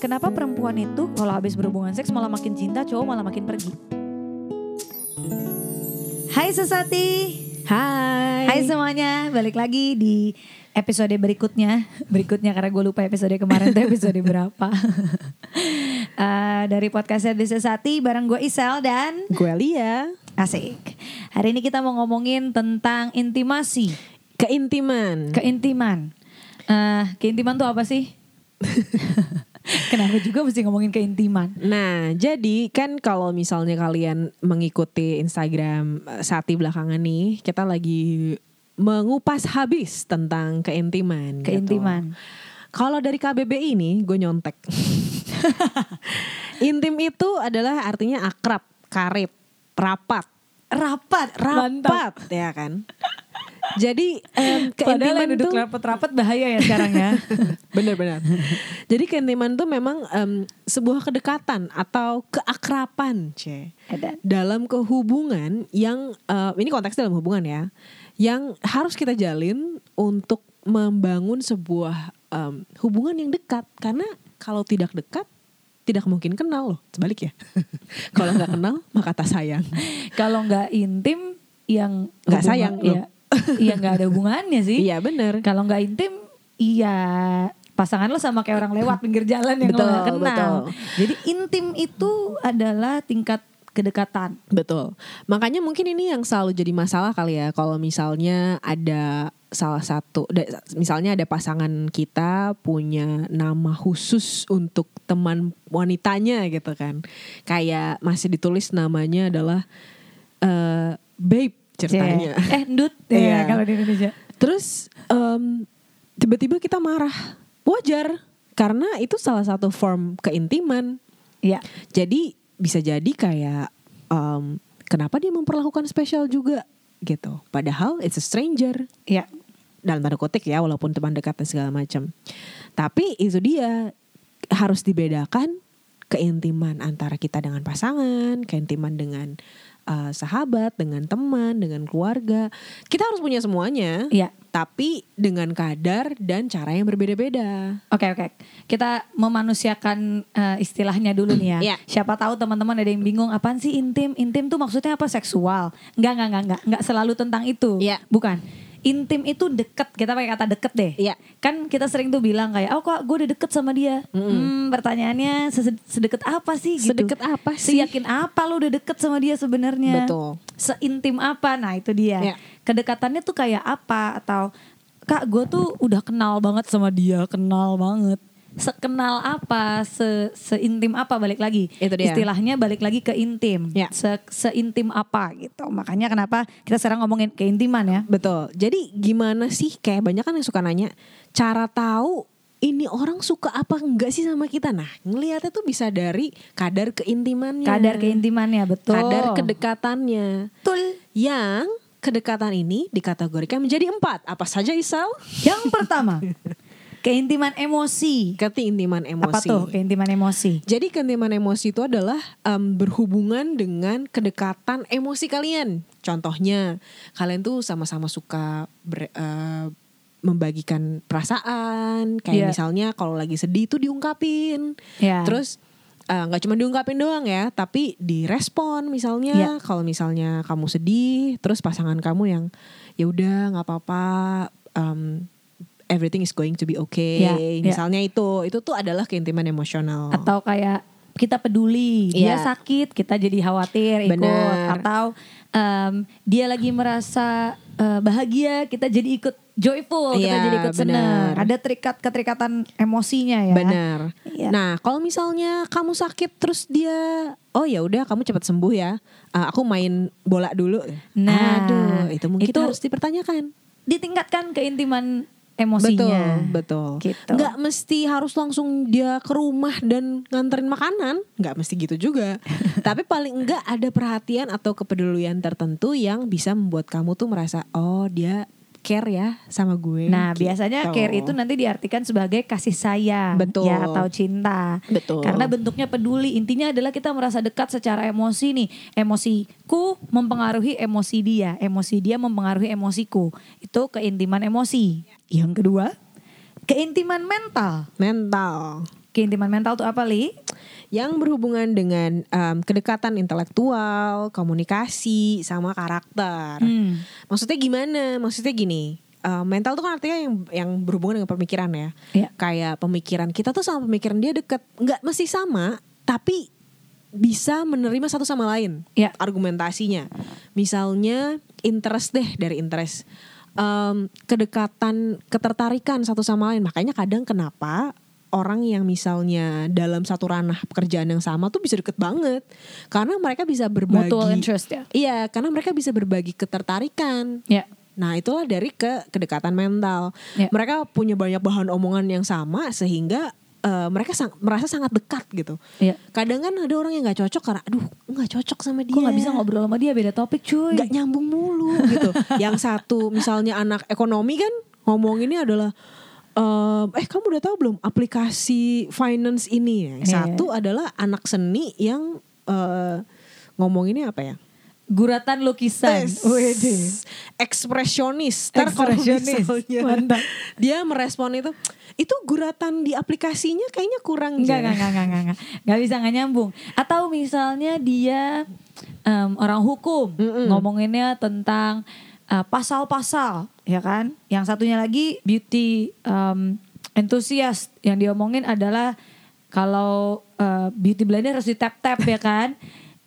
Kenapa perempuan itu kalau habis berhubungan seks malah makin cinta, cowok malah makin pergi? Hai Sesati. Hai. Hai semuanya, balik lagi di episode berikutnya. Berikutnya karena gue lupa episode kemarin tuh episode berapa. Eh, dari podcastnya The Sesati bareng gue Isel dan Gue Lia. Asik. Hari ini kita mau ngomongin tentang intimasi, Keintiman. keintiman. Eh, keintiman tuh apa sih? Kenapa juga mesti ngomongin keintiman? Nah, jadi kan kalau misalnya kalian mengikuti Instagram eh, Sati belakangan nih, kita lagi mengupas habis tentang keintiman. gitu. Keintiman. Kalau dari KBBI ini, gue nyontek. Intim itu adalah artinya akrab, karib, rapat, Rapat, rapat, ya kan. Jadi Padahal keintiman yang duduk rapat-rapat bahaya ya sekarang ya. Benar-benar. Jadi keintiman itu memang em, sebuah kedekatan atau keakraban, c. Dalam kehubungan yang eh, ini konteksnya dalam hubungan ya, yang harus kita jalin untuk membangun sebuah em, hubungan yang dekat. Karena kalau tidak dekat, tidak mungkin kenal loh. Sebalik ya. kalau nggak kenal, maka tak sayang. Kalau nggak intim yang Nggak sayang, loh. Iya, nggak ada hubungannya sih. Iya benar. Kalau nggak intim, iya pasangan lo sama kayak orang lewat pinggir jalan yang lo Betul, nggak kenal. betul. Jadi intim itu adalah tingkat kedekatan. Betul. Makanya mungkin ini yang selalu jadi masalah kali ya kalau misalnya ada salah satu misalnya ada pasangan kita punya nama khusus untuk teman wanitanya gitu kan. Kayak masih ditulis namanya adalah eh babe ceritanya. Eh, ndut Iya. ya kalau di Indonesia. Terus em, tiba-tiba kita marah. Wajar karena itu salah satu form keintiman. Iya. Jadi bisa jadi kayak em, kenapa dia memperlakukan spesial juga gitu. Padahal it's a stranger Iya. dalam tanda kutip ya walaupun teman dekat dan segala macam. Tapi itu dia harus dibedakan keintiman antara kita dengan pasangan, keintiman dengan eh, sahabat, dengan teman, dengan keluarga. Kita harus punya semuanya. Iya. Tapi dengan kadar dan cara yang berbeda-beda. Oke oke, kita memanusiakan eh, istilahnya dulu nih ya. Iya. Siapa tahu teman-teman ada yang bingung, apaan sih intim? Intim tuh maksudnya apa? Seksual? Enggak enggak enggak enggak, enggak selalu tentang itu. Iya. Bukan. Intim itu deket, kita pakai kata deket deh. Iya. Kan kita sering tuh bilang kayak, oh kok gue udah deket sama dia. Hmm, pertanyaannya sedekat apa sih gitu? Sedekat apa sih? Seyakin apa lo udah deket sama dia sebenarnya? Betul. Seintim apa? Nah itu dia. Iya. Kedekatannya tuh kayak apa? Atau kak gue tuh udah kenal banget sama dia, kenal banget. Sekenal apa, se seintim apa balik lagi. Itu dia. Istilahnya balik lagi ke intim. Ya. Se seintim apa gitu. Makanya kenapa kita sekarang ngomongin keintiman ya. Betul. Jadi gimana sih kayak banyak kan yang suka nanya cara tahu ini orang suka apa enggak sih sama kita. Nah, ngelihatnya tuh bisa dari kadar keintimannya. Kadar keintimannya betul. Kadar kedekatannya. Betul. Yang kedekatan ini dikategorikan menjadi empat. Apa saja Isal? Yang pertama, keintiman emosi. Keintiman emosi. Apa tuh keintiman emosi? Jadi keintiman emosi itu adalah em, berhubungan dengan kedekatan emosi kalian. Contohnya, kalian tuh sama-sama suka ber- eh, membagikan perasaan. Kayak Iya. misalnya kalau lagi sedih tuh diungkapin. Ya. Terus eh, nggak cuma diungkapin doang ya, tapi direspon misalnya. Iya. Kalau misalnya kamu sedih, terus pasangan kamu yang ya udah nggak apa-apa. em, everything is going to be okay. Iya, iya. Misalnya itu, itu tuh adalah keintiman emosional. atau kayak kita peduli dia Iya. sakit kita jadi khawatir ikut Benar. atau em, dia lagi merasa eh, bahagia kita jadi ikut joyful kita Iya, jadi ikut senang ada terikat keterikatan emosinya ya Benar. Iya. Nah, kalau misalnya kamu sakit terus dia, oh ya udah kamu cepat sembuh ya. Ah, aku main bola dulu. Nah, Aduh, itu mungkin itu- harus dipertanyakan. ditingkatkan keintiman emosinya Betul, betul. Gitu. Nggak mesti harus langsung dia ke rumah dan nganterin makanan, nggak mesti gitu juga. Tapi paling enggak ada perhatian atau kepedulian tertentu yang bisa membuat kamu tuh merasa, oh dia care ya sama gue. Nah, gitu. biasanya care itu nanti diartikan sebagai kasih sayang Betul. ya atau cinta. Betul. Karena bentuknya peduli. Intinya adalah kita merasa dekat secara emosi nih. Emosiku mempengaruhi emosi dia, emosi dia mempengaruhi emosiku. Itu keintiman emosi. Yang kedua, keintiman mental. Mental. Keintiman mental tuh apa, Li? Yang berhubungan dengan em, kedekatan intelektual, komunikasi, sama karakter. Hmm. Maksudnya gimana? Maksudnya gini. eh, mental tuh kan artinya yang yang berhubungan dengan pemikiran ya. Iya. Kayak pemikiran kita tuh sama pemikiran dia deket. Nggak mesti sama, tapi bisa menerima satu sama lain Iya. argumentasinya. Misalnya interest deh dari interest. Em, kedekatan, ketertarikan satu sama lain. Makanya kadang kenapa orang yang misalnya dalam satu ranah pekerjaan yang sama tuh bisa deket banget. Karena mereka bisa berbagi. Mutual interest ya. Iya, karena mereka bisa berbagi ketertarikan. Ya. Nah, itulah dari ke kedekatan mental. Ya. Mereka punya banyak bahan omongan yang sama sehingga eh, mereka sang- merasa sangat dekat gitu. Iya. Kadang kan ada orang yang nggak cocok karena aduh nggak cocok sama dia. Kok nggak bisa ngobrol sama dia beda topik cuy. Nggak nyambung mulu gitu. yang satu misalnya anak ekonomi kan ngomonginnya adalah ehm, eh kamu udah tahu belum aplikasi finance ini? Yang Iya. satu adalah anak seni yang eh, ngomonginnya apa ya? Guratan lukisan. Wede. Ekspresionis. Ekspresionis. Mantap. dia merespon itu, itu guratan di aplikasinya kayaknya kurang. Enggak, Jen." enggak, enggak, enggak, enggak, enggak. Enggak bisa enggak nyambung. Atau misalnya dia em, orang hukum Mm-mm. ngomonginnya tentang eh, pasal-pasal, ya kan? Yang satunya lagi beauty em, enthusiast yang diomongin adalah kalau eh, beauty blender harus di tap-tap ya kan?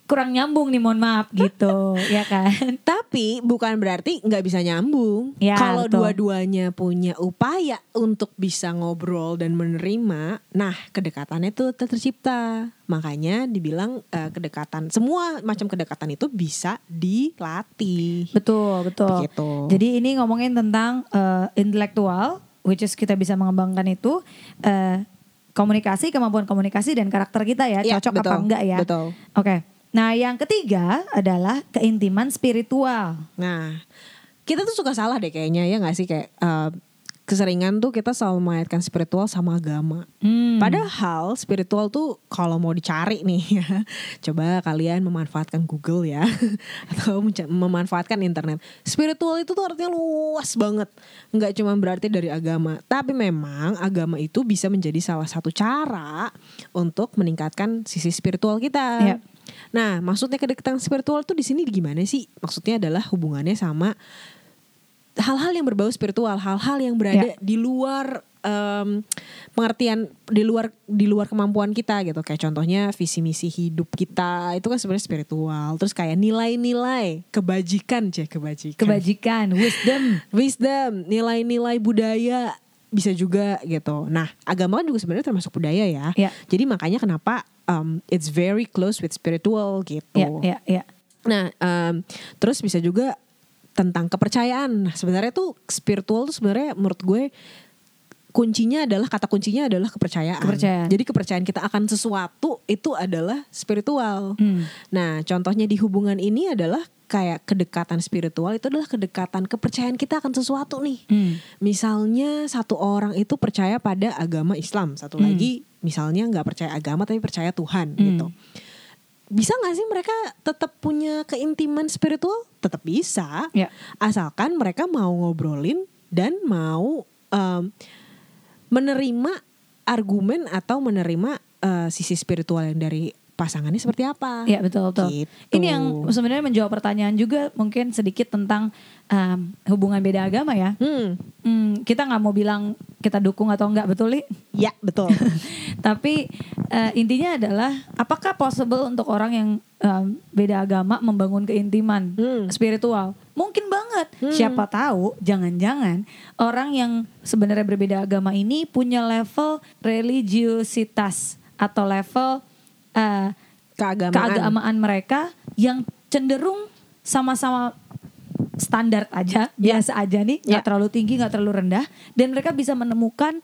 Kurang nyambung nih mohon maaf gitu, ya kan? Tapi bukan berarti nggak bisa nyambung. Ya, Kalau dua-duanya punya upaya untuk bisa ngobrol dan menerima, nah kedekatannya itu tercipta. Makanya dibilang eh, kedekatan, semua macam kedekatan itu bisa dilatih. Betul, betul. Begitu. Jadi ini ngomongin tentang eh, intelektual, which is kita bisa mengembangkan itu eh, komunikasi, kemampuan komunikasi dan karakter kita ya, Ya, cocok apa betul, enggak ya? betul. Oke. Nah, yang ketiga adalah keintiman spiritual. Nah, kita tuh suka salah deh kayaknya ya nggak sih kayak eh, keseringan tuh kita selalu mengaitkan spiritual sama agama. Hmm. Padahal spiritual tuh kalau mau dicari nih ya, coba kalian memanfaatkan Google ya atau memanfaatkan internet. Spiritual itu tuh artinya luas banget, nggak cuma berarti dari agama, tapi memang agama itu bisa menjadi salah satu cara untuk meningkatkan sisi spiritual kita. Iya. Nah, maksudnya kedekatan spiritual tuh di sini gimana sih? Maksudnya adalah hubungannya sama hal-hal yang berbau spiritual, hal-hal yang berada Ya. di luar em, pengertian di luar di luar kemampuan kita gitu. Kayak contohnya visi misi hidup kita itu kan sebenarnya spiritual. Terus kayak nilai-nilai kebajikan, cek kebajikan. kebajikan, wisdom. Wisdom, nilai-nilai budaya bisa juga gitu. Nah, agama kan juga sebenarnya termasuk budaya ya. Ya. Jadi makanya kenapa um, it's very close with spiritual gitu. Ya, ya, ya. Nah, em, terus bisa juga tentang kepercayaan. Nah, sebenarnya tuh spiritual tuh sebenarnya menurut gue kuncinya adalah kata kuncinya adalah kepercayaan. Kepercayaan. Jadi kepercayaan kita akan sesuatu itu adalah spiritual. Hmm. Nah, contohnya di hubungan ini adalah kayak kedekatan spiritual itu adalah kedekatan kepercayaan kita akan sesuatu nih. Hmm. Misalnya satu orang itu percaya pada agama Islam, satu Hmm. lagi misalnya nggak percaya agama tapi percaya Tuhan Hmm. gitu. Bisa nggak sih mereka tetap punya keintiman spiritual? Tetap bisa, Ya. asalkan mereka mau ngobrolin dan mau em, menerima argumen atau menerima eh, sisi spiritual yang dari pasangannya seperti apa. Ya betul betul. Gitu. Ini yang sebenarnya menjawab pertanyaan juga mungkin sedikit tentang em, hubungan beda agama ya. Hmm, Hmm, kita nggak mau bilang kita dukung atau enggak betul li. ya betul. Tapi eh, intinya adalah apakah possible untuk orang yang em, beda agama membangun keintiman Hmm. spiritual? Mungkin banget. Siapa tahu jangan-jangan orang yang sebenarnya berbeda agama ini punya level religiositas atau level eh, Keagamaan. keagamaan mereka yang cenderung sama-sama standar aja, biasa aja nih, nggak Ya. terlalu tinggi, nggak terlalu rendah, dan mereka bisa menemukan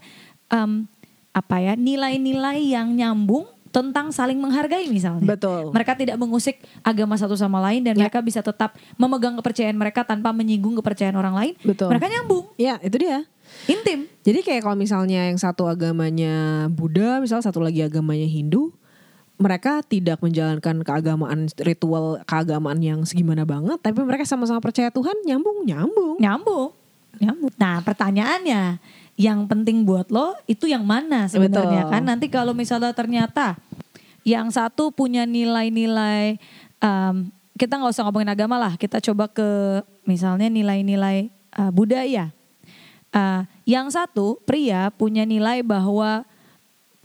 em, apa ya nilai-nilai yang nyambung tentang saling menghargai misalnya. Betul. Mereka tidak mengusik agama satu sama lain dan Ya. mereka bisa tetap memegang kepercayaan mereka tanpa menyinggung kepercayaan orang lain. Betul. Mereka nyambung, Ya itu dia. intim. Jadi kayak kalau misalnya yang satu agamanya Buddha, misalnya satu lagi agamanya Hindu, mereka tidak menjalankan keagamaan ritual keagamaan yang segimana banget, tapi mereka sama-sama percaya Tuhan, nyambung, nyambung. Nyambung. Nyambung. Nah, pertanyaannya, yang penting buat lo itu yang mana sebenarnya kan nanti kalau misalnya ternyata yang satu punya nilai-nilai em, kita nggak usah ngomongin agama lah kita coba ke misalnya nilai-nilai eh, budaya Eh, yang satu pria punya nilai bahwa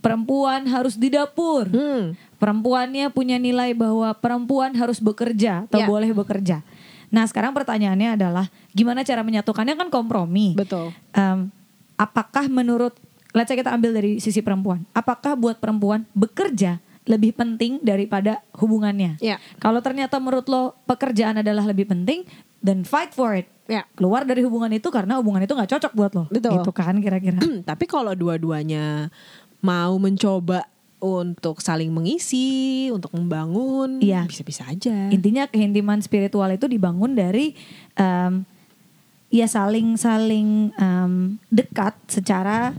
perempuan harus di dapur Hmm. perempuannya punya nilai bahwa perempuan harus bekerja atau Ya. boleh bekerja. Nah sekarang pertanyaannya adalah gimana cara menyatukannya kan kompromi. Betul. Em, apakah menurut, let's say kita ambil dari sisi perempuan, apakah buat perempuan bekerja lebih penting daripada hubungannya? Ya. Kalau ternyata menurut lo pekerjaan adalah lebih penting, then fight for it. Ya. Keluar dari hubungan itu karena hubungan itu nggak cocok buat lo. Betul. Gitu kan kira-kira. Tapi kalau dua-duanya mau mencoba untuk saling mengisi, untuk membangun, Iya. bisa-bisa aja. Intinya keintiman spiritual itu dibangun dari em, ya saling saling em, dekat secara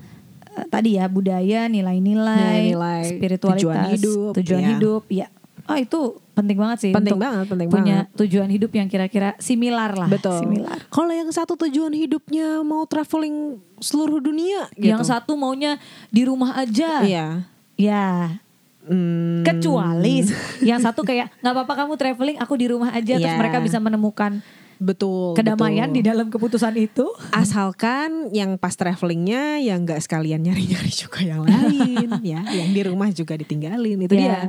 eh, tadi ya budaya, nilai-nilai, spiritualitas, tujuan hidup, tujuan ya. hidup, ya. Oh itu penting banget sih Penting untuk banget, penting punya banget. tujuan hidup yang kira-kira similar lah, Betul. similar. Kalau yang satu tujuan hidupnya mau traveling seluruh dunia gitu. Yang satu maunya di rumah aja, Iya. ya. Hmm, Kecuali yang satu kayak nggak apa-apa kamu traveling, aku di rumah aja, terus Iya. mereka bisa menemukan betul. kedamaian betul. di dalam keputusan itu. Asalkan yang pas travelingnya yang nggak sekalian nyari-nyari juga yang lain ya, yang di rumah juga ditinggalin itu dia. Ya.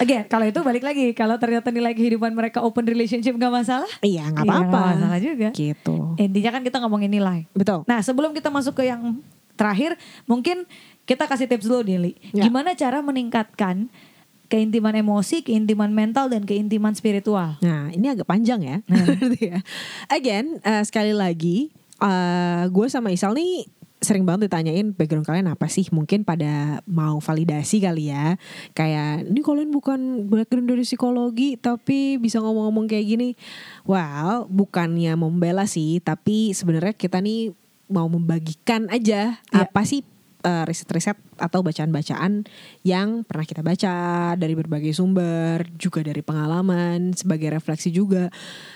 Again, kalau itu balik lagi, kalau ternyata nilai kehidupan mereka open relationship nggak masalah, Iya nggak Iya, apa-apa. nggak masalah juga. Gitu. intinya kan kita ngomongin nilai. Betul. Nah, sebelum kita masuk ke yang terakhir, mungkin kita kasih tips dulu Dili. Ya. Gimana cara meningkatkan keintiman emosi, keintiman mental dan keintiman spiritual? Nah ini agak panjang ya. Berarti ya. Again eh, sekali lagi eh, gue sama Isal nih sering banget ditanyain background kalian apa sih mungkin pada mau validasi kali ya kayak ini kalian bukan background dari psikologi tapi bisa ngomong-ngomong kayak gini well bukannya membela sih tapi sebenarnya kita nih mau membagikan aja Iya. apa sih eh, riset-riset atau bacaan-bacaan yang pernah kita baca dari berbagai sumber, juga dari pengalaman, sebagai refleksi juga.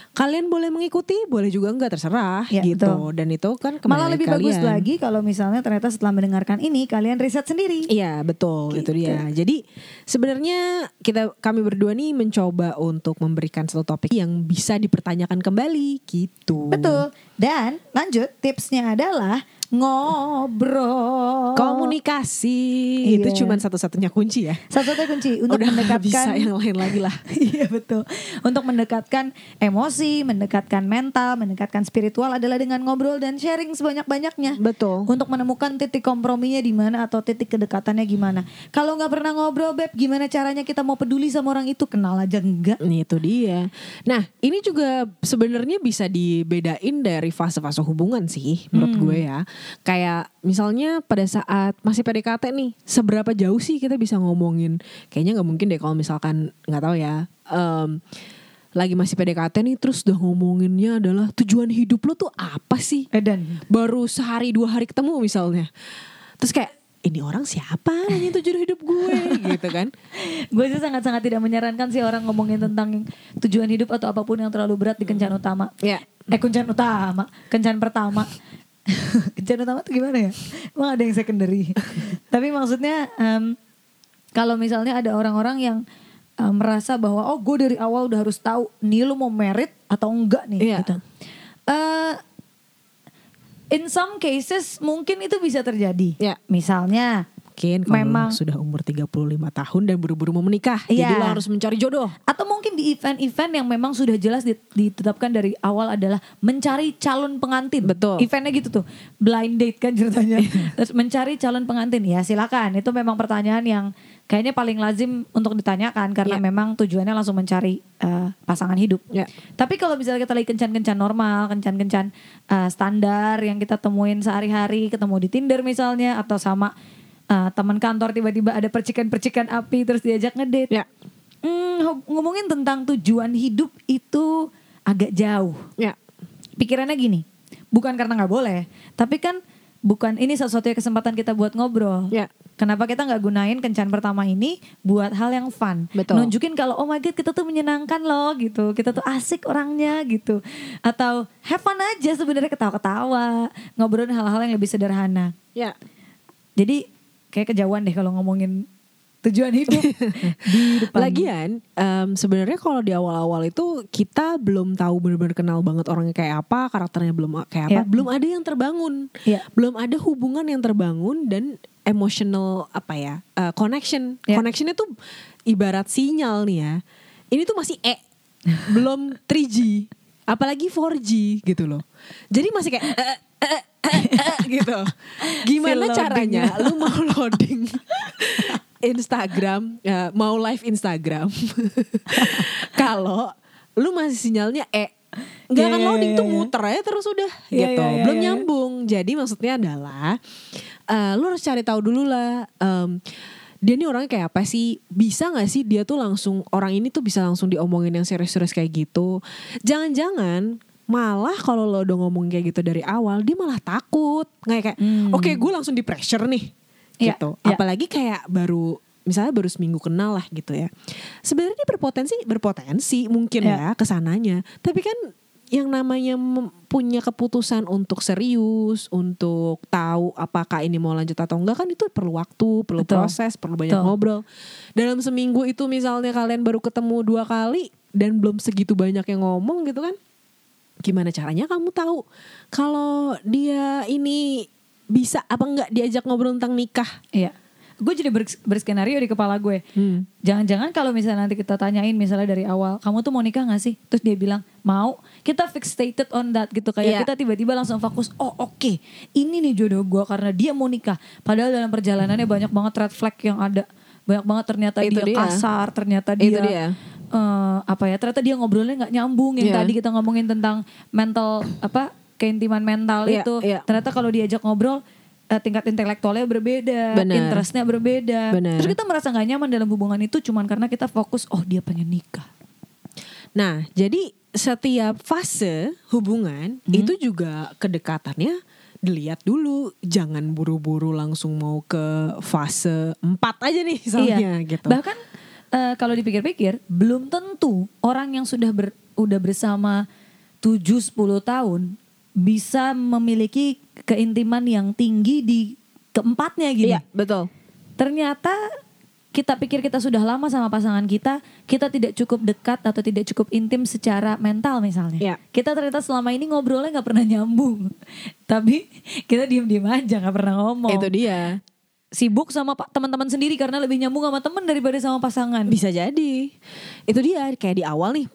Kalian boleh mengikuti, boleh juga enggak terserah Ya, gitu. betul. Dan itu kan Malah lebih kalian. bagus lagi kalau misalnya ternyata setelah mendengarkan ini kalian riset sendiri. Iya betul itu Gitu. dia. Jadi sebenarnya kita kami berdua nih mencoba untuk memberikan satu topik yang bisa dipertanyakan kembali gitu. Betul. Dan lanjut tipsnya adalah ngobrol. Komunikasi Iya. itu cuma satu-satunya kunci ya. Satu-satunya kunci untuk Udah mendekatkan bisa yang lain lagi lah. Iya betul. Untuk mendekatkan emosi, mendekatkan mental, mendekatkan spiritual adalah dengan ngobrol dan sharing sebanyak-banyaknya. Betul. Untuk menemukan titik komprominya di mana atau titik kedekatannya gimana. Kalau nggak pernah ngobrol, beb, gimana caranya kita mau peduli sama orang itu? Kenal aja enggak? Nih itu dia. Nah ini juga sebenarnya bisa dibedain dari fase-fase hubungan sih menurut Hmm. gue ya. Kayak misalnya pada saat masih PDKT nih, seberapa jauh sih kita bisa ngomongin? Kayaknya nggak mungkin deh kalau misalkan nggak tahu ya. em, lagi masih PDKT nih terus udah ngomonginnya adalah tujuan hidup lo tuh apa sih? Edan. Baru sehari dua hari ketemu misalnya. Terus kayak ini orang siapa nanya tujuan hidup gue gitu kan? Gue sih sangat-sangat tidak menyarankan sih orang ngomongin tentang tujuan hidup atau apa pun yang terlalu berat di kencan utama. Ya. Eh kencan utama, kencan pertama. kencan utama tuh gimana ya? Emang ada yang secondary. Tapi maksudnya em, kalau misalnya ada orang-orang yang em, merasa bahwa oh gue dari awal udah harus tahu nih lu mau merit atau enggak nih Iya. gitu. Eh, in some cases mungkin itu bisa terjadi. Ya. Misalnya Mungkin kalau Memang- sudah umur 35 tahun dan buru-buru mau menikah. Jadi Iya. lo harus mencari jodoh. Atau mungkin di event-event yang memang sudah jelas dit- ditetapkan dari awal adalah mencari calon pengantin. Betul. Eventnya gitu tuh, blind date kan ceritanya. Terus mencari calon pengantin, ya silakan. Itu memang pertanyaan yang kayaknya paling lazim untuk ditanyakan karena Iya. memang tujuannya langsung mencari eh, pasangan hidup. Ya. Tapi kalau misalnya kita lagi kencan-kencan normal, kencan-kencan eh, standar yang kita temuin sehari-hari, ketemu di Tinder misalnya, atau sama eh, teman kantor tiba-tiba ada percikan-percikan api terus diajak ngedate. Ya. Hmm, ngomongin tentang tujuan hidup itu agak jauh. Ya. Pikirannya gini, bukan karena nggak boleh, tapi kan bukan ini satu-satunya kesempatan kita buat ngobrol. Ya. Kenapa kita nggak gunain kencan pertama ini buat hal yang fun? Betul. Nunjukin kalau oh my god kita tuh menyenangkan loh gitu, kita tuh asik orangnya gitu. Atau have fun aja sebenarnya ketawa-ketawa, ngobrolin hal-hal yang lebih sederhana. Ya. Jadi kayak kejauhan deh kalau ngomongin tujuan hidup di depan. Lagian em, sebenarnya kalau di awal-awal itu kita belum tahu benar-benar kenal banget orangnya kayak apa, karakternya belum kayak apa, Iya. belum ada yang terbangun, Iya. belum ada hubungan yang terbangun dan emotional apa ya eh, connection, Iya. connectionnya tuh ibarat sinyal nih ya. Ini tuh masih e, belum 3G, apalagi 4G gitu loh. Jadi masih kayak eh, eh, eh, eh, gitu. Gimana caranya lu mau loading Instagram, ya, mau live Instagram. Kalau lu masih sinyalnya E, nggak Iya, akan iya, loading iya, tuh iya. muter aja terus udah Iya, gitu. iya, iya, Belum iya. nyambung. Jadi maksudnya adalah eh, lu harus cari tahu dulu lah em, dia nih orangnya kayak apa sih? Bisa nggak sih dia tuh langsung orang ini tuh bisa langsung diomongin yang serius-serius kayak gitu? Jangan-jangan malah kalau lo udah ngomong kayak gitu dari awal dia malah takut nggak kayak Hmm. oke gue langsung di pressure nih Iya, gitu iya. apalagi kayak baru misalnya baru seminggu kenal lah gitu ya sebenarnya dia berpotensi berpotensi mungkin Iya. ya ke sananya tapi kan yang namanya punya keputusan untuk serius untuk tahu apakah ini mau lanjut atau enggak kan itu perlu waktu perlu Betul. proses perlu banyak Betul. ngobrol dalam seminggu itu misalnya kalian baru ketemu dua kali dan belum segitu banyak yang ngomong gitu kan gimana caranya kamu tahu kalau dia ini bisa apa enggak diajak ngobrol tentang nikah Iya. Gue jadi ber- berskenario di kepala gue. Hmm. Jangan-jangan kalau misalnya nanti kita tanyain misalnya dari awal, kamu tuh mau nikah gak sih? Terus dia bilang mau. Kita fixated on that gitu kayak Iya. kita tiba-tiba langsung fokus. Oh oke, ini nih jodoh gue karena dia mau nikah. Padahal dalam perjalanannya banyak banget red flag yang ada. Banyak banget ternyata Itu dia, dia. kasar, ternyata Itu dia, eh, apa ya? Ternyata dia ngobrolnya nggak nyambung. Yang Iya. tadi kita ngomongin tentang mental apa keintiman mental Iya, itu. iya. Ternyata kalau diajak ngobrol eh, tingkat intelektualnya berbeda, interestnya berbeda. Benar. Terus kita merasa nggak nyaman dalam hubungan itu cuman karena kita fokus oh dia pengen nikah. Nah, jadi setiap fase hubungan Hmm. itu juga kedekatannya dilihat dulu, jangan buru-buru langsung mau ke fase 4 aja nih misalnya gitu. Bahkan eh, kalau dipikir-pikir belum tentu orang yang sudah ber, udah bersama 7 10 tahun bisa memiliki keintiman yang tinggi di keempatnya gini. Iya, betul. Ternyata kita pikir kita sudah lama sama pasangan kita, kita tidak cukup dekat atau tidak cukup intim secara mental misalnya. Iya. Kita ternyata selama ini ngobrolnya nggak pernah nyambung, tapi kita diem-diem aja nggak pernah ngomong. Itu dia. Sibuk sama teman-teman sendiri karena lebih nyambung sama teman daripada sama pasangan. Bisa jadi. Itu dia kayak di awal nih.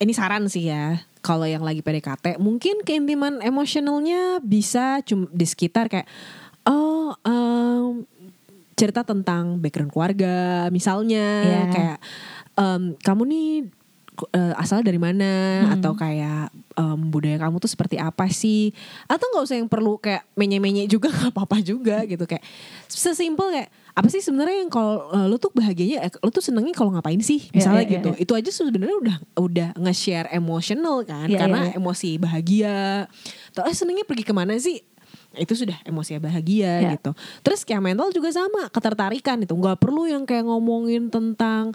Ini saran sih ya. Kalau yang lagi PDKT, mungkin keintiman emosionalnya bisa cuma di sekitar kayak oh em, cerita tentang background keluarga misalnya Iya. kayak em, kamu nih eh, asal dari mana? Atau kayak em, budaya kamu tuh seperti apa sih? Atau nggak usah yang perlu kayak menye-menye juga nggak apa-apa juga gitu. Kayak sesimpel kayak apa sih sebenarnya yang kalau eh, lu tuh bahagianya eh, lu tuh senengnya kalau ngapain sih? Iya, misalnya iya, iya, gitu. iya. itu aja sebenarnya udah udah nge-share emotional kan. Iya, karena iya, iya. emosi bahagia. Atau eh senengnya pergi ke mana sih? Itu sudah emosi bahagia Iya. gitu. Terus kayak mental juga sama ketertarikan itu nggak perlu yang kayak ngomongin tentang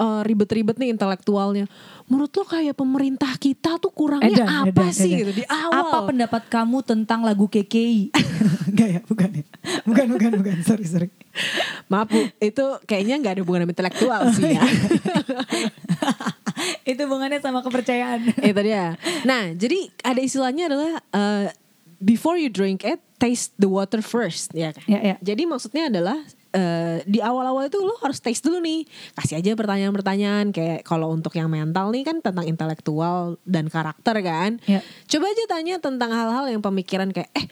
eh, ribet-ribet nih intelektualnya menurut lo kayak pemerintah kita tuh kurangnya Edan, apa edan, sih edan. gitu di awal Apa pendapat kamu tentang lagu KKI? Enggak ya, bukan ya. Bukan, bukan, bukan. Sorry, sorry. maaf Bu, itu kayaknya nggak ada hubungan sama intelektual sih ya Itu hubungannya sama kepercayaan. itu dia. Nah, jadi ada istilahnya adalah uh, before you drink it, taste the water first, ya kan? Ya, ya. Jadi maksudnya adalah uh, di awal-awal itu lo harus taste dulu nih. Kasih aja pertanyaan-pertanyaan kayak kalau untuk yang mental nih kan tentang intelektual dan karakter kan. Ya. Coba aja tanya tentang hal-hal yang pemikiran kayak eh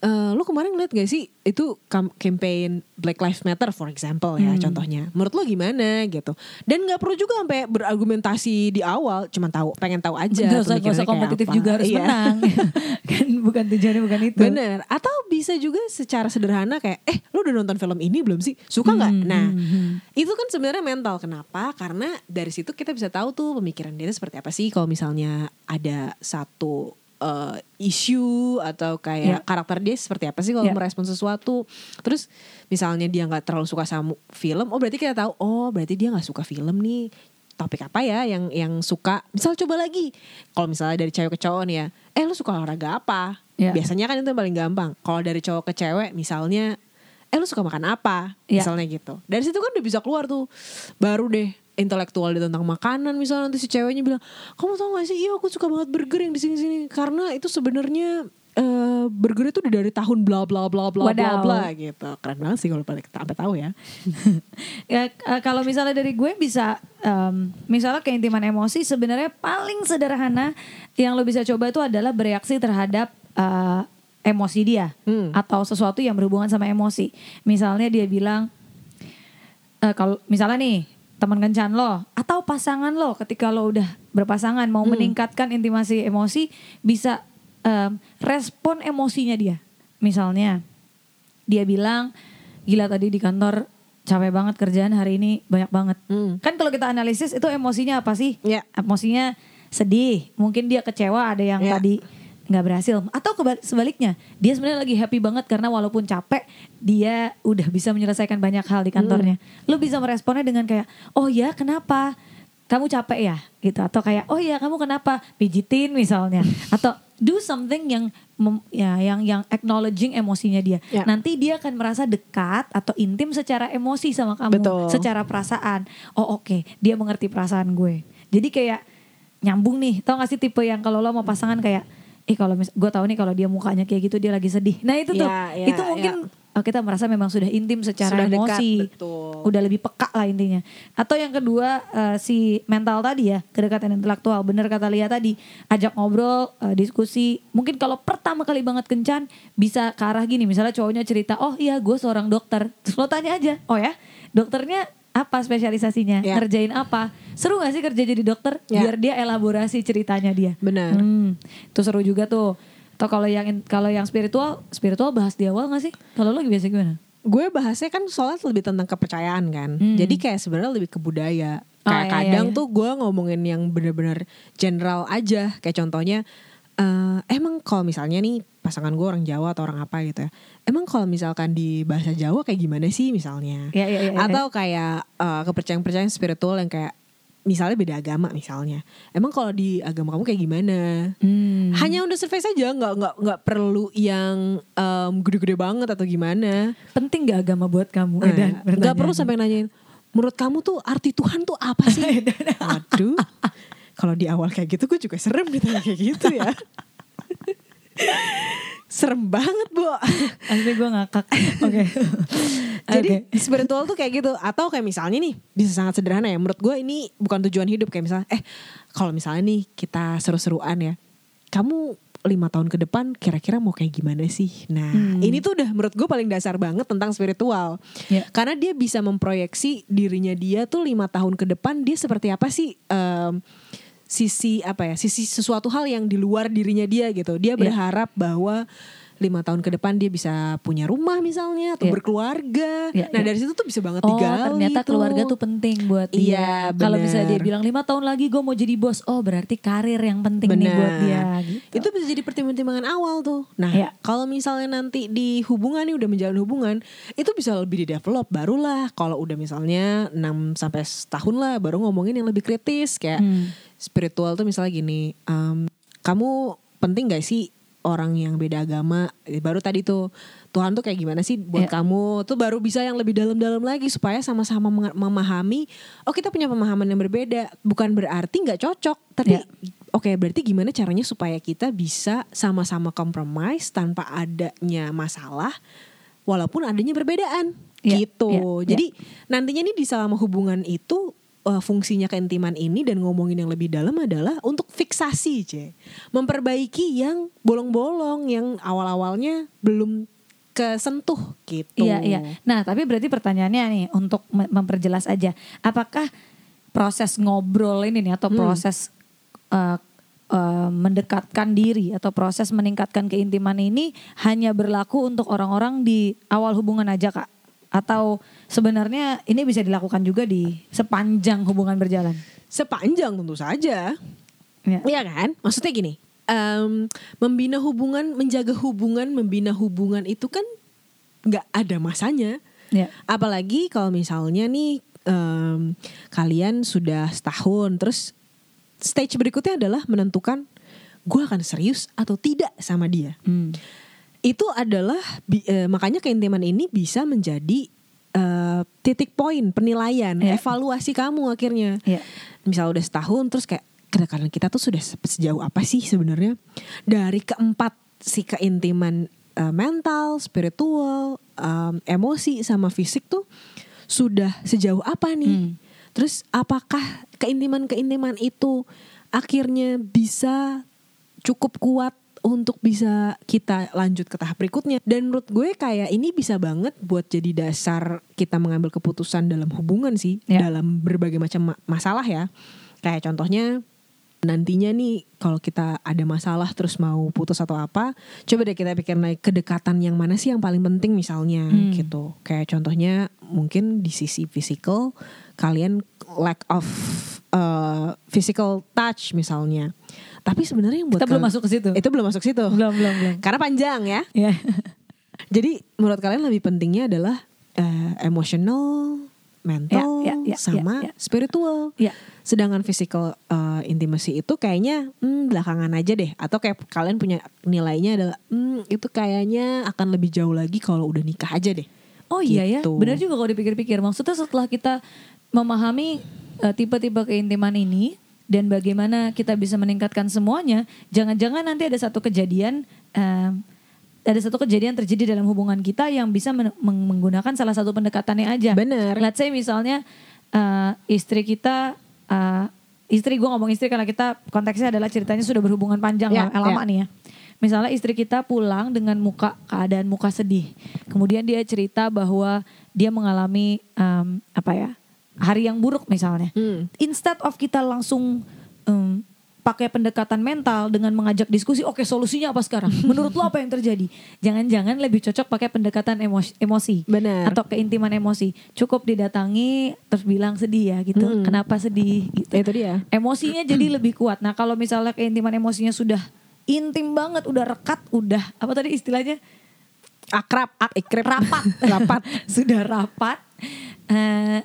eh, lu kemarin ngeliat gak sih itu campaign Black Lives Matter for example ya Hmm. contohnya menurut lu gimana gitu dan nggak perlu juga sampai berargumentasi di awal cuman tahu pengen tahu aja Gak usah, gak usah kompetitif apa. juga harus Iya. menang. kan bukan tujuannya bukan itu. Bener Atau bisa juga secara sederhana kayak Eh lu udah nonton film ini belum sih? Suka nggak? Hmm, Nah hmm, hmm. itu kan sebenarnya mental Kenapa? Karena dari situ kita bisa tahu tuh Pemikiran dia itu seperti apa sih Kalau misalnya ada satu eh, isu atau kayak Ya. karakter dia seperti apa sih kalau Ya. merespon sesuatu. Terus misalnya dia nggak terlalu suka sama film, oh berarti kita tahu, oh berarti dia nggak suka film nih. Topik apa ya yang yang suka? Misal coba lagi, kalau misalnya dari cewek ke cowok nih ya, eh lu suka olahraga apa? Ya. Biasanya kan itu yang paling gampang. Kalau dari cowok ke cewek, misalnya, eh lu suka makan apa? Ya. Misalnya gitu. Dari situ kan udah bisa keluar tuh, baru deh intelektual dia tentang makanan misalnya nanti si ceweknya bilang kamu tau gak sih iya aku suka banget burger yang di sini sini karena itu sebenarnya eh burger itu dari tahun bla bla bla bla bla Wadaw. bla gitu keren banget sih kalau pada sampai tahu ya ya eh, kalau misalnya dari gue bisa em, misalnya keintiman emosi sebenarnya paling sederhana yang lo bisa coba itu adalah bereaksi terhadap eh, emosi dia Hmm. atau sesuatu yang berhubungan sama emosi. Misalnya dia bilang eh, kalau misalnya nih teman kencan lo atau pasangan lo ketika lo udah berpasangan mau meningkatkan intimasi emosi bisa em, respon emosinya dia. Misalnya dia bilang gila tadi di kantor capek banget kerjaan hari ini banyak banget. Hmm. Kan kalau kita analisis itu emosinya apa sih? Ya. Emosinya sedih, mungkin dia kecewa ada yang Ya. tadi nggak berhasil atau sebaliknya dia sebenarnya lagi happy banget karena walaupun capek dia udah bisa menyelesaikan banyak hal di kantornya. Lu bisa meresponnya dengan kayak oh ya kenapa? Kamu capek ya gitu atau kayak oh ya kamu kenapa pijitin misalnya atau do something yang mem- ya yang yang acknowledging emosinya dia. Ya. Nanti dia akan merasa dekat atau intim secara emosi sama kamu, Betul. secara perasaan. Oh oke, dia mengerti perasaan gue. Jadi kayak nyambung nih. Tau gak sih tipe yang kalau lo mau pasangan kayak, eh kalau mis- gue tahu nih kalau dia mukanya kayak gitu dia lagi sedih. Nah itu tuh, Ya, ya, itu mungkin oh, kita merasa memang sudah intim secara Sudah dekat, emosi, betul. udah lebih peka lah intinya. Atau yang kedua eh, si mental tadi ya, kedekatan intelektual. Bener kata Lia tadi, ajak ngobrol, eh, diskusi. Mungkin kalau pertama kali banget kencan bisa ke arah gini. Misalnya cowoknya cerita, oh iya gue seorang dokter. Terus lo tanya aja, oh ya dokternya apa spesialisasinya, Ya. ngerjain apa. Seru gak sih kerja jadi dokter? Ya. Biar dia elaborasi ceritanya dia. Benar. Hmm, itu seru juga tuh. Atau kalau yang kalau yang spiritual, spiritual bahas di awal gak sih? Kalau lo biasa gimana? gue bahasnya kan soalnya lebih tentang kepercayaan kan Hmm. jadi kayak sebenarnya lebih ke budaya Oh, kayak iya, iya, kadang iya. tuh gue ngomongin yang bener-bener general aja kayak contohnya eh, emang kalau misalnya nih pasangan gue orang Jawa atau orang apa gitu ya emang kalau misalkan di bahasa Jawa kayak gimana sih misalnya Iya, iya, iya, iya. atau kayak eh, kepercayaan-kepercayaan spiritual yang kayak misalnya beda agama misalnya emang kalau di agama kamu kayak gimana Hmm. hanya on the surface aja nggak nggak nggak perlu yang em, gede-gede banget atau gimana Penting gak agama buat kamu? Nah, Edan? nggak perlu sampai nanyain menurut kamu tuh arti Tuhan tuh apa sih waduh kalau di awal kayak gitu gue juga serem ditanya kayak gitu ya serem banget bu Asli gue ngakak. Oke. jadi Oke. spiritual tuh kayak gitu atau kayak misalnya nih bisa sangat sederhana ya menurut gue ini bukan tujuan hidup kayak misalnya eh kalau misalnya nih kita seru-seruan ya kamu lima tahun ke depan kira-kira mau kayak gimana sih nah Hmm. ini tuh udah menurut gue paling dasar banget tentang spiritual Ya. karena dia bisa memproyeksi dirinya dia tuh lima tahun ke depan dia seperti apa sih em, sisi apa ya sisi sesuatu hal yang di luar dirinya dia gitu dia Iya. berharap bahwa lima tahun ke depan dia bisa punya rumah misalnya atau Iya. berkeluarga Iya, nah iya. dari situ tuh bisa banget Oh digali ternyata tuh. keluarga tuh penting buat dia. Iya, Kalau bener. misalnya dia bilang lima tahun lagi gue mau jadi bos, oh berarti karir yang penting nih buat dia. Gitu. Itu bisa jadi pertimbangan-pertimbangan awal tuh. Nah, Iya. kalau misalnya nanti di hubungan nih udah menjalin hubungan, itu bisa lebih di develop barulah kalau udah misalnya 6 sampai setahun lah baru ngomongin yang lebih kritis kayak Hmm. Spiritual tuh misalnya gini, em, kamu penting gak sih orang yang beda agama baru tadi tuh Tuhan tuh kayak gimana sih buat Iya. kamu tuh baru bisa yang lebih dalam-dalam lagi supaya sama-sama memahami oh kita punya pemahaman yang berbeda bukan berarti nggak cocok tapi Iya. oke berarti gimana caranya supaya kita bisa sama-sama compromise tanpa adanya masalah walaupun adanya perbedaan Iya, gitu iya, iya. jadi nantinya nih di selama hubungan itu uh, fungsinya keintiman ini dan ngomongin yang lebih dalam adalah untuk fiksasi, C. Memperbaiki yang bolong-bolong yang awal-awalnya belum kesentuh gitu. Iya iya. Nah tapi berarti pertanyaannya nih untuk me- memperjelas aja, apakah proses ngobrol ini nih atau Hmm. proses eh, eh, mendekatkan diri atau proses meningkatkan keintiman ini hanya berlaku untuk orang-orang di awal hubungan aja kak? Atau sebenarnya ini bisa dilakukan juga di sepanjang hubungan berjalan? Sepanjang tentu saja. Ya. Iya kan? Maksudnya gini, em, membina hubungan, menjaga hubungan, membina hubungan itu kan nggak ada masanya. Ya. Apalagi kalau misalnya nih em, kalian sudah setahun, terus stage berikutnya adalah menentukan gue akan serius atau tidak sama dia. Hmm. Itu adalah bi- eh, makanya keintiman ini bisa menjadi eh, titik poin penilaian, Ya. evaluasi kamu akhirnya. Ya. Misal udah setahun, terus kayak kedekatan kita tuh sudah se- sejauh apa sih sebenarnya? Dari keempat si keintiman eh, mental, spiritual, em, emosi sama fisik tuh sudah sejauh apa nih? Hmm. Terus apakah keintiman-keintiman itu akhirnya bisa cukup kuat untuk bisa kita lanjut ke tahap berikutnya? Dan menurut gue kayak ini bisa banget buat jadi dasar kita mengambil keputusan dalam hubungan sih, Ya. dalam berbagai macam ma- masalah ya. Kayak contohnya nantinya nih kalau kita ada masalah terus mau putus atau apa, coba deh kita pikir naik kedekatan yang mana sih yang paling penting misalnya Hmm. gitu. Kayak contohnya mungkin di sisi physical kalian lack of uh, physical touch misalnya. Tapi sebenarnya yang buat Kita belum masuk ke situ. Itu belum masuk situ. Belum, belum, belum. Karena panjang ya. Ya. Jadi menurut kalian lebih pentingnya adalah eh, emotional, mental, Ya, ya, ya, sama ya, ya. spiritual. Ya. Sedangkan physical eh, intimacy itu kayaknya hmm, belakangan aja deh. Atau kayak kalian punya nilainya adalah hmm, itu kayaknya akan lebih jauh lagi kalau udah nikah aja deh. Oh iya ya, Gitu. benar juga kalau dipikir-pikir. Maksudnya setelah kita memahami eh, tipe-tipe keintiman ini dan bagaimana kita bisa meningkatkan semuanya, jangan-jangan nanti ada satu kejadian, eh, ada satu kejadian terjadi dalam hubungan kita yang bisa men- meng- menggunakan salah satu pendekatannya aja. Bener. Let's say misalnya eh, istri kita, eh, istri gue ngomong istri karena kita konteksnya adalah ceritanya sudah berhubungan panjang Ya, lah, lama ya. nih ya. Misalnya istri kita pulang dengan muka keadaan muka sedih. Kemudian dia cerita bahwa dia mengalami em, apa ya? Hari yang buruk misalnya. Hmm. Instead of kita langsung em, pakai pendekatan mental dengan mengajak diskusi, oke solusinya apa sekarang? Menurut lo apa yang terjadi? Jangan-jangan lebih cocok pakai pendekatan emosi, emosi Benar. atau keintiman emosi. Cukup didatangi terus bilang sedih ya gitu. Hmm. Kenapa sedih gitu. Itu dia. Emosinya jadi lebih kuat. Nah, kalau misalnya keintiman emosinya sudah intim banget, udah rekat, udah apa tadi istilahnya? Akrab, ikrip, Rapat. rapat. sudah rapat. eh,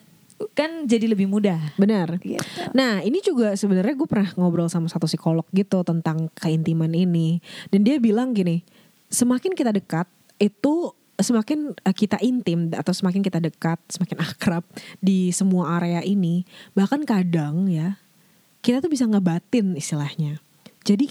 kan jadi lebih mudah. Benar. Gitu. Nah ini juga sebenarnya gue pernah ngobrol sama satu psikolog gitu tentang keintiman ini dan dia bilang gini, semakin kita dekat itu semakin eh, kita intim atau semakin kita dekat, semakin akrab di semua area ini, bahkan kadang ya kita tuh bisa ngebatin istilahnya. Jadi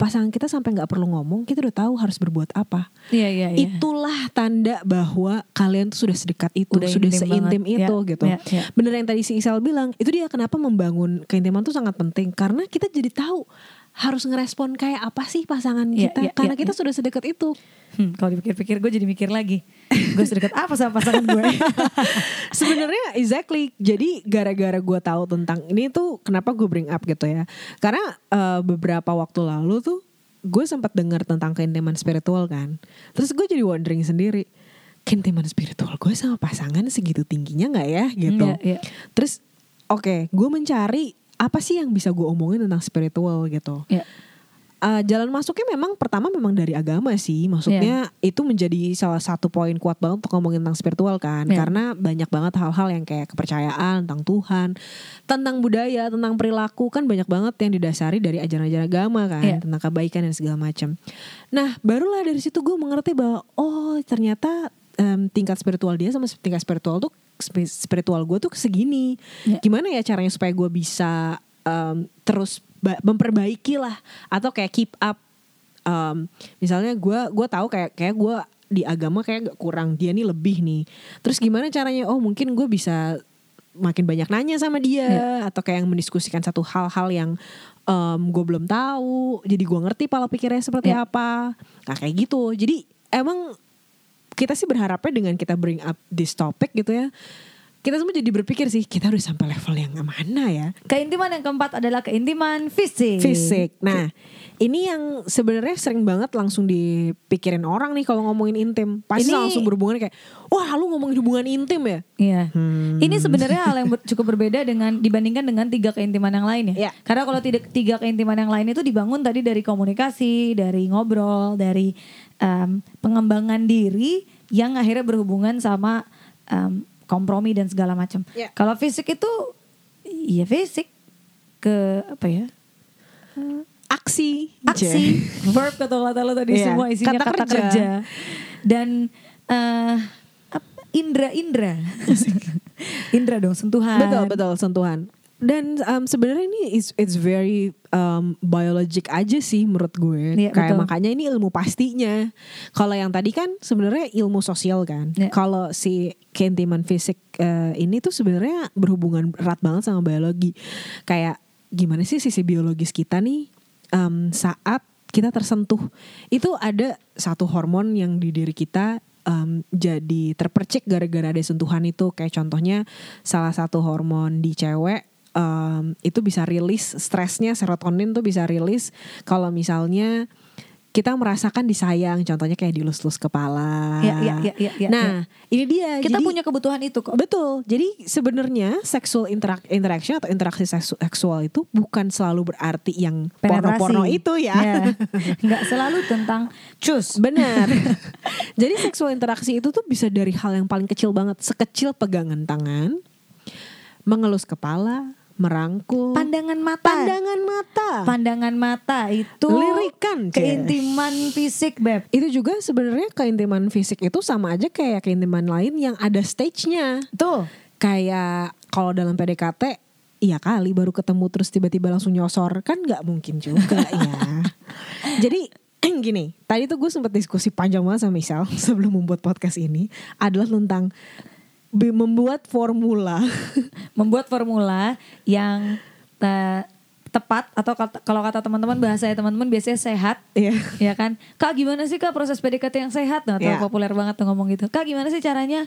pasangan kita sampai nggak perlu ngomong, kita udah tahu harus berbuat apa. Iya, iya, iya. Itulah tanda bahwa kalian tuh sudah sedekat itu, Udah sudah intim seintim banget. itu Ya, gitu. ya, ya. Bener yang tadi si Isal bilang, itu dia kenapa membangun keintiman tuh sangat penting karena kita jadi tahu harus ngerespon kayak apa sih pasangan Ya, kita ya, karena ya, kita ya. sudah sedekat itu. Hmm, kalau dipikir-pikir gue jadi mikir lagi. gue sedekat apa sama pasangan gue? Sebenarnya exactly. Jadi gara-gara gue tahu tentang ini tuh kenapa gue bring up gitu ya. Karena eh, beberapa waktu lalu tuh gue sempat dengar tentang keintiman spiritual kan. Terus gue jadi wondering sendiri, keintiman spiritual gue sama pasangan segitu tingginya nggak ya gitu. Iya, iya. Terus oke, gue mencari apa sih yang bisa gue omongin tentang spiritual gitu. Ya. Uh, jalan masuknya memang pertama memang dari agama sih, maksudnya itu menjadi salah satu poin kuat banget untuk ngomongin tentang spiritual kan, Iya. karena banyak banget hal-hal yang kayak kepercayaan tentang Tuhan, tentang budaya, tentang perilaku kan banyak banget yang didasari dari ajaran-ajaran agama kan, Iya. tentang kebaikan dan segala macam. Nah barulah dari situ gue mengerti bahwa oh ternyata em, tingkat spiritual dia sama tingkat spiritual tuh spi- spiritual gue tuh segini. Iya. Gimana ya caranya supaya gue bisa em, terus ba- memperbaiki lah atau kayak keep up um, misalnya gue gua tahu kayak kayak gue di agama kayak gak kurang dia nih lebih nih terus gimana caranya oh mungkin gue bisa makin banyak nanya sama dia Ya. atau kayak mendiskusikan satu hal-hal yang gue belum tahu jadi gue ngerti pola pikirnya seperti Ya. apa nah kayak gitu jadi emang kita sih berharapnya dengan kita bring up this topic gitu ya kita semua jadi berpikir sih kita udah sampai level yang mana ya Keintiman yang keempat adalah keintiman fisik. fisik. Nah, ini yang sebenarnya sering banget langsung dipikirin orang nih kalau ngomongin intim. Pasti Ini- langsung berhubungan kayak, wah lu ngomongin hubungan intim ya? Iya. Hmm. Ini sebenarnya hal yang ber- cukup berbeda dengan dibandingkan dengan tiga keintiman yang lain Iya. ya. Karena kalau tidak tiga keintiman yang lain itu dibangun tadi dari komunikasi, dari ngobrol, dari em, pengembangan diri yang akhirnya berhubungan sama em, kompromi dan segala macam. Iya. Kalau fisik itu ya fisik ke apa ya? Aksi. aksi verb kata-kata lo tadi Iya, semua isinya kata kata, kerja. kerja. dan eh apa, indra indra indra dong sentuhan Betul betul sentuhan. Dan um, sebenarnya ini is, it's very um, biologic aja sih menurut gue. Iya, Kayak betul. makanya ini ilmu pastinya. Kalau yang tadi kan sebenarnya ilmu sosial kan. Iya. Kalau si keintiman fisik eh, ini tuh sebenarnya berhubungan erat banget sama biologi. Kayak gimana sih sisi biologis kita nih um, saat kita tersentuh itu ada satu hormon yang di diri kita um, jadi terpercik gara-gara ada sentuhan itu kayak contohnya salah satu hormon di cewek um, itu bisa rilis stresnya serotonin tuh bisa rilis kalau misalnya kita merasakan disayang contohnya kayak dilus-lus kepala. Iya, iya, iya, iya, iya, nah ini dia. kita Jadi- punya kebutuhan itu kok Betul. Jadi sebenarnya sexual interak interaction atau interaksi seksu- seksual itu bukan selalu berarti yang porno-porno itu ya. Nggak selalu tentang cus Benar. Jadi seksual interaksi itu tuh bisa dari hal yang paling kecil banget, sekecil pegangan tangan, mengelus kepala, merangkul, pandangan mata pandangan mata. pandangan mata itu Lirikan, Cie. keintiman fisik beb itu juga sebenarnya keintiman fisik itu sama aja kayak keintiman lain yang ada stage-nya. tuh kayak kalau dalam PDKT iya kali baru ketemu terus tiba-tiba langsung nyosor kan nggak mungkin juga ya jadi gini tadi tuh gue sempat diskusi panjang banget sama Michelle sebelum membuat podcast ini adalah tentang membuat formula. Membuat formula yang eh, tepat atau kata- kalau kata teman-teman bahasa ya teman-teman biasanya sehat. Ya ya kan? Kak gimana sih kak proses PDKT yang sehat? Nah Iya. populer banget tuh ngomong gitu. Kak gimana sih caranya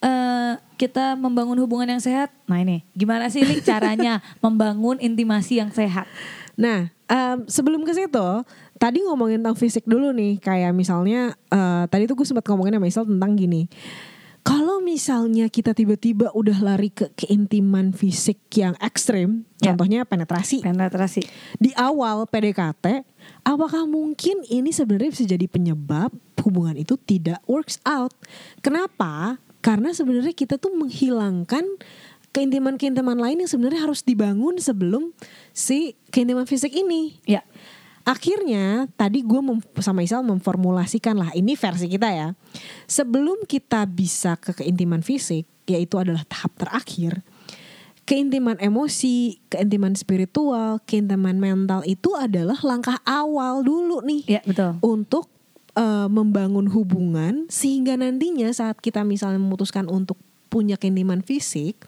eh, kita membangun hubungan yang sehat? Nah ini. Gimana sih Li, caranya membangun intimasi yang sehat? Nah, em, sebelum ke situ, tadi ngomongin tentang fisik dulu nih. Kayak misalnya, eh, tadi tuh gue sempat ngomongin sama Isal tentang gini. Kalau misalnya kita tiba-tiba udah lari ke keintiman fisik yang ekstrim, Ya. contohnya penetrasi. penetrasi Di awal PDKT, apakah mungkin ini sebenarnya bisa jadi penyebab hubungan itu tidak works out? Kenapa? Karena sebenarnya kita tuh menghilangkan keintiman-keintiman lain yang sebenarnya harus dibangun sebelum si keintiman fisik ini. ya Akhirnya tadi gue sama Isal memformulasikan lah ini versi kita ya. Sebelum kita bisa ke keintiman fisik, yaitu adalah tahap terakhir. Keintiman emosi, keintiman spiritual, keintiman mental itu adalah langkah awal dulu nih ya betul untuk eh, membangun hubungan sehingga nantinya saat kita misalnya memutuskan untuk punya keintiman fisik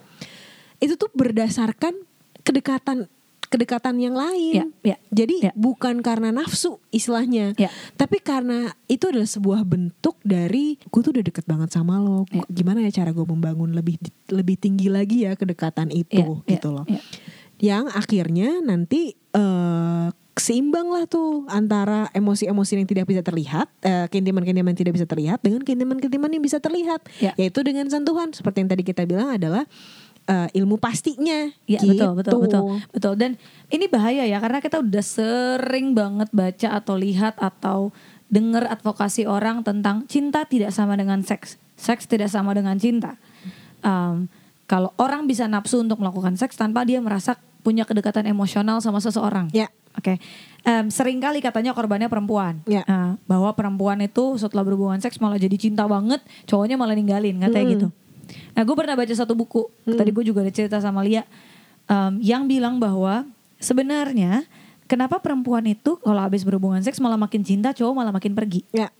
itu tuh berdasarkan kedekatan kedekatan yang lain. Ya, ya, Jadi ya. bukan karena nafsu istilahnya, Ya. tapi karena itu adalah sebuah bentuk dari gue tuh udah deket banget sama lo. Ya. Gimana ya cara gue membangun lebih lebih tinggi lagi ya kedekatan itu Ya, ya, gitu loh ya. yang akhirnya nanti eh seimbang lah tuh antara emosi-emosi yang tidak bisa terlihat, eh, keintiman-keintiman yang tidak bisa terlihat dengan keintiman-keintiman yang bisa terlihat, Ya. yaitu dengan sentuhan seperti yang tadi kita bilang adalah eh, ilmu pastinya. Iya gitu. betul betul betul betul dan ini bahaya ya karena kita udah sering banget baca atau lihat atau dengar advokasi orang tentang cinta tidak sama dengan seks, seks tidak sama dengan cinta. Em, kalau orang bisa nafsu untuk melakukan seks tanpa dia merasa punya kedekatan emosional sama seseorang. Ya. Oke, Em, sering kali katanya korbannya perempuan, Ya. Eh, bahwa perempuan itu setelah berhubungan seks malah jadi cinta banget, cowoknya malah ninggalin, katanya Hmm. gitu. Nah, gue pernah baca satu buku, tadi gue juga ada cerita sama Lia, em, yang bilang bahwa sebenarnya kenapa perempuan itu kalau habis berhubungan seks malah makin cinta, cowok malah makin pergi. Ya.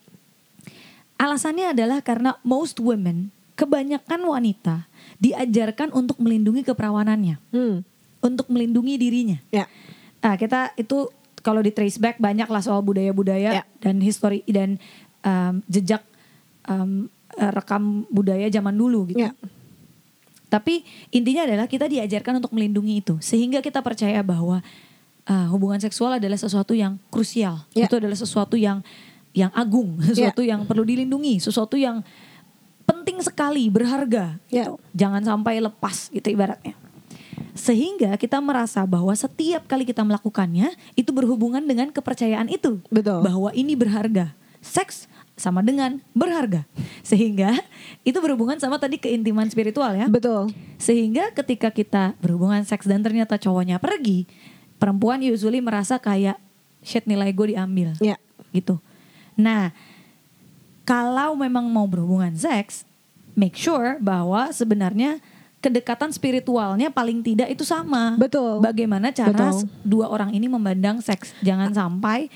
Alasannya adalah karena most women, kebanyakan wanita diajarkan untuk melindungi keperawanannya, Hmm. untuk melindungi dirinya. Ya. Nah, kita itu kalau di trace back banyak lah soal budaya-budaya Ya. dan histori dan um, jejak um, eh, rekam budaya zaman dulu gitu. Ya. Tapi intinya adalah kita diajarkan untuk melindungi itu sehingga kita percaya bahwa uh, hubungan seksual adalah sesuatu yang krusial. Ya. Itu adalah sesuatu yang yang agung, sesuatu yang perlu dilindungi, sesuatu yang penting sekali, berharga. Ya. Gitu. Jangan sampai lepas gitu ibaratnya. Sehingga kita merasa bahwa setiap kali kita melakukannya itu berhubungan dengan kepercayaan itu Betul. bahwa ini berharga. Seks sama dengan berharga. Sehingga itu berhubungan sama tadi keintiman spiritual ya. Betul. Sehingga ketika kita berhubungan seks dan ternyata cowoknya pergi, perempuan usually merasa kayak shit nilai gue diambil Ya. gitu. Nah, kalau memang mau berhubungan seks, make sure bahwa sebenarnya kedekatan spiritualnya paling tidak itu sama. Betul. Bagaimana cara Betul. dua orang ini memandang seks? Jangan sampai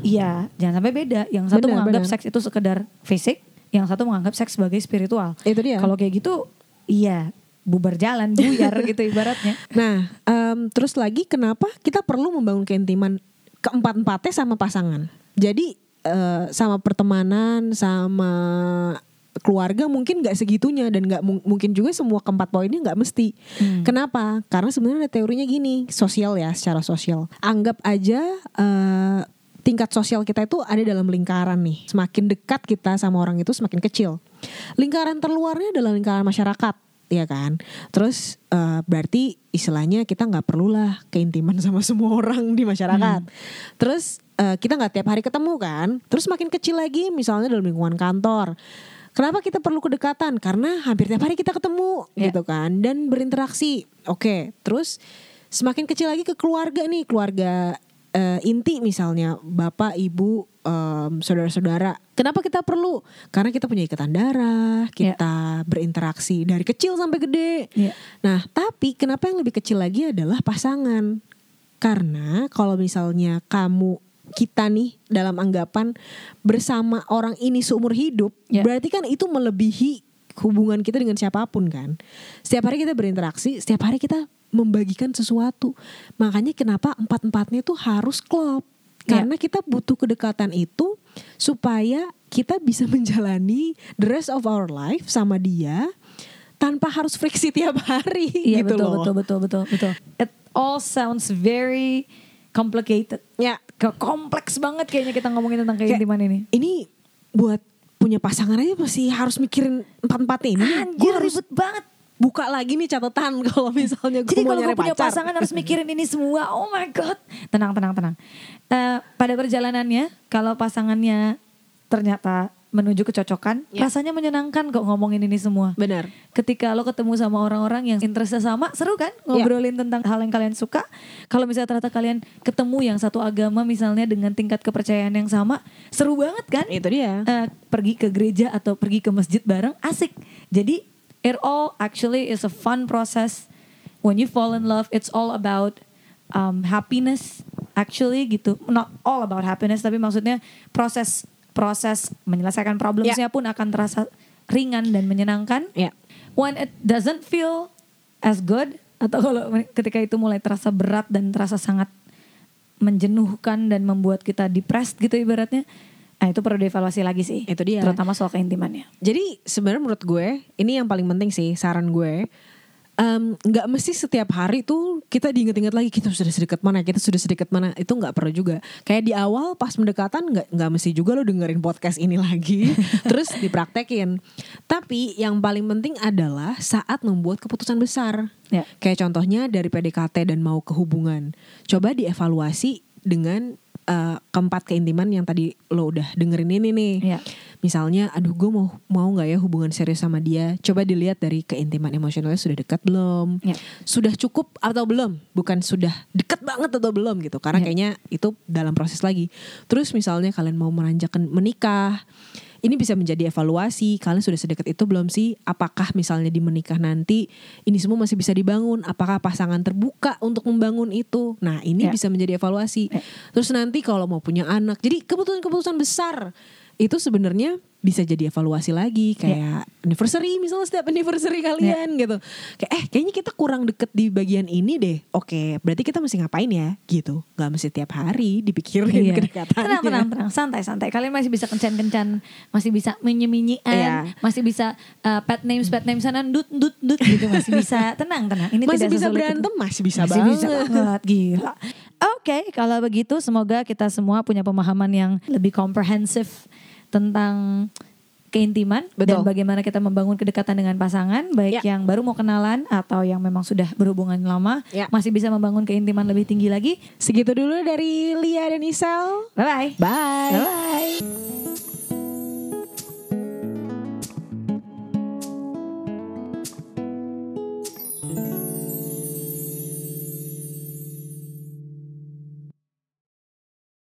Iya, jangan sampai beda. Yang satu Benar, menganggap benar. seks itu sekedar fisik, yang satu menganggap seks sebagai spiritual. Itu dia. Kalau kayak gitu, iya bubar jalan, buyar gitu ibaratnya. Nah, em, terus lagi kenapa kita perlu membangun keintiman keempat-empatnya sama pasangan? Jadi eh, sama pertemanan, sama keluarga mungkin nggak segitunya dan nggak mung- mungkin juga semua keempat poinnya nggak mesti. Hmm. Kenapa? Karena sebenarnya ada teorinya gini, sosial ya, secara sosial. Anggap aja eh, tingkat sosial kita itu ada dalam lingkaran nih. Semakin dekat kita sama orang itu semakin kecil. Lingkaran terluarnya adalah lingkaran masyarakat, ya kan? Terus eh, berarti istilahnya kita nggak perlulah keintiman sama semua orang di masyarakat. Terus eh, kita nggak tiap hari ketemu kan? Terus makin kecil lagi, misalnya dalam lingkungan kantor. Kenapa kita perlu kedekatan? Karena hampir tiap hari kita ketemu Ya. gitu kan dan berinteraksi. Oke, terus semakin kecil lagi ke keluarga nih, keluarga eh, inti misalnya bapak, ibu, em, saudara-saudara. Kenapa kita perlu? Karena kita punya ikatan darah, Ya. kita berinteraksi dari kecil sampai gede. Iya. Nah, tapi kenapa yang lebih kecil lagi adalah pasangan? Karena kalau misalnya kamu kita nih dalam anggapan bersama orang ini seumur hidup, Ya. berarti kan itu melebihi hubungan kita dengan siapa pun kan. Setiap hari kita berinteraksi, setiap hari kita membagikan sesuatu. Makanya kenapa empat-empatnya tuh harus klop. Ya. Karena kita butuh kedekatan itu supaya kita bisa menjalani the rest of our life sama dia tanpa harus friksi tiap hari Iya gitu betul, loh. betul betul betul betul. It all sounds very complicated. Ya, Ke- Kompleks banget kayaknya kita ngomongin tentang keintiman ini. ini buat punya pasangan aja masih harus mikirin empat-empatnya ini. Anjir Gue harus ribet banget. Buka lagi nih catatan kalau misalnya gue Jadi kalau gue punya pacar. pasangan harus mikirin ini semua. Oh my god. Tenang, tenang, tenang. Eh, pada perjalanannya, kalau pasangannya ternyata menuju kecocokan, Ya. rasanya menyenangkan kok ngomongin ini semua. Benar. Ketika lo ketemu sama orang-orang yang interestnya sama, seru kan ngobrolin tentang hal yang kalian suka. Kalau misalnya ternyata kalian ketemu yang satu agama misalnya dengan tingkat kepercayaan yang sama, seru banget kan? Itu dia. Eh, pergi ke gereja atau pergi ke masjid bareng asik. Jadi it all actually is a fun process. When you fall in love, it's all about um, happiness actually gitu. Not all about happiness, tapi maksudnya proses proses menyelesaikan problemsnya pun akan terasa ringan dan menyenangkan. Ya. When it doesn't feel as good atau kalau ketika itu mulai terasa berat dan terasa sangat menjenuhkan dan membuat kita depressed gitu ibaratnya. Nah itu perlu dievaluasi lagi sih. Itu dia. Terutama soal keintimannya. Jadi sebenarnya menurut gue ini yang paling penting sih saran gue. em, nggak mesti setiap hari tuh kita diinget-inget lagi kita sudah sedekat mana kita sudah sedekat mana itu nggak perlu juga kayak di awal pas mendekatan nggak nggak mesti juga lo dengerin podcast ini lagi terus dipraktekin tapi yang paling penting adalah saat membuat keputusan besar Ya. kayak contohnya dari PDKT dan mau ke hubungan coba dievaluasi dengan eh, keempat keintiman yang tadi lo udah dengerin ini nih Ya. Misalnya, aduh gue mau mau nggak ya hubungan serius sama dia? Coba dilihat dari keintiman emosionalnya sudah dekat belum? Ya. Sudah cukup atau belum? Bukan sudah dekat banget atau belum gitu? Karena Ya. kayaknya itu dalam proses lagi. Terus misalnya kalian mau menanjakan menikah, ini bisa menjadi evaluasi. Kalian sudah sedekat itu belum sih? Apakah misalnya di menikah nanti ini semua masih bisa dibangun? Apakah pasangan terbuka untuk membangun itu? Nah ini Ya. bisa menjadi evaluasi. Ya. Terus nanti kalau mau punya anak, jadi keputusan-keputusan besar itu sebenarnya bisa jadi evaluasi lagi Ya. kayak anniversary misalnya setiap anniversary kalian gitu. Kayak eh kayaknya kita kurang deket di bagian ini deh. Oke, berarti kita mesti ngapain ya gitu. Gak mesti tiap hari dipikirin Iya. kedekatannya. Tenang, tenang, tenang. Santai, santai. Kalian masih bisa kencan-kencan. Masih bisa menyeminyian. Iya. Masih bisa uh, pet names, pet names sana. Dut, dut, dut gitu. Masih bisa. Tenang, tenang. Ini Masih tidak bisa berantem, itu. masih bisa masih bisa banget. banget. Gila. Oke, kalau begitu semoga kita semua punya pemahaman yang lebih komprehensif tentang keintiman dan Betul. bagaimana kita membangun kedekatan dengan pasangan baik Ya. yang baru mau kenalan atau yang memang sudah berhubungan lama Ya. masih bisa membangun keintiman lebih tinggi lagi. Segitu dulu dari Lia dan Isel. Bye bye. Bye. Bye.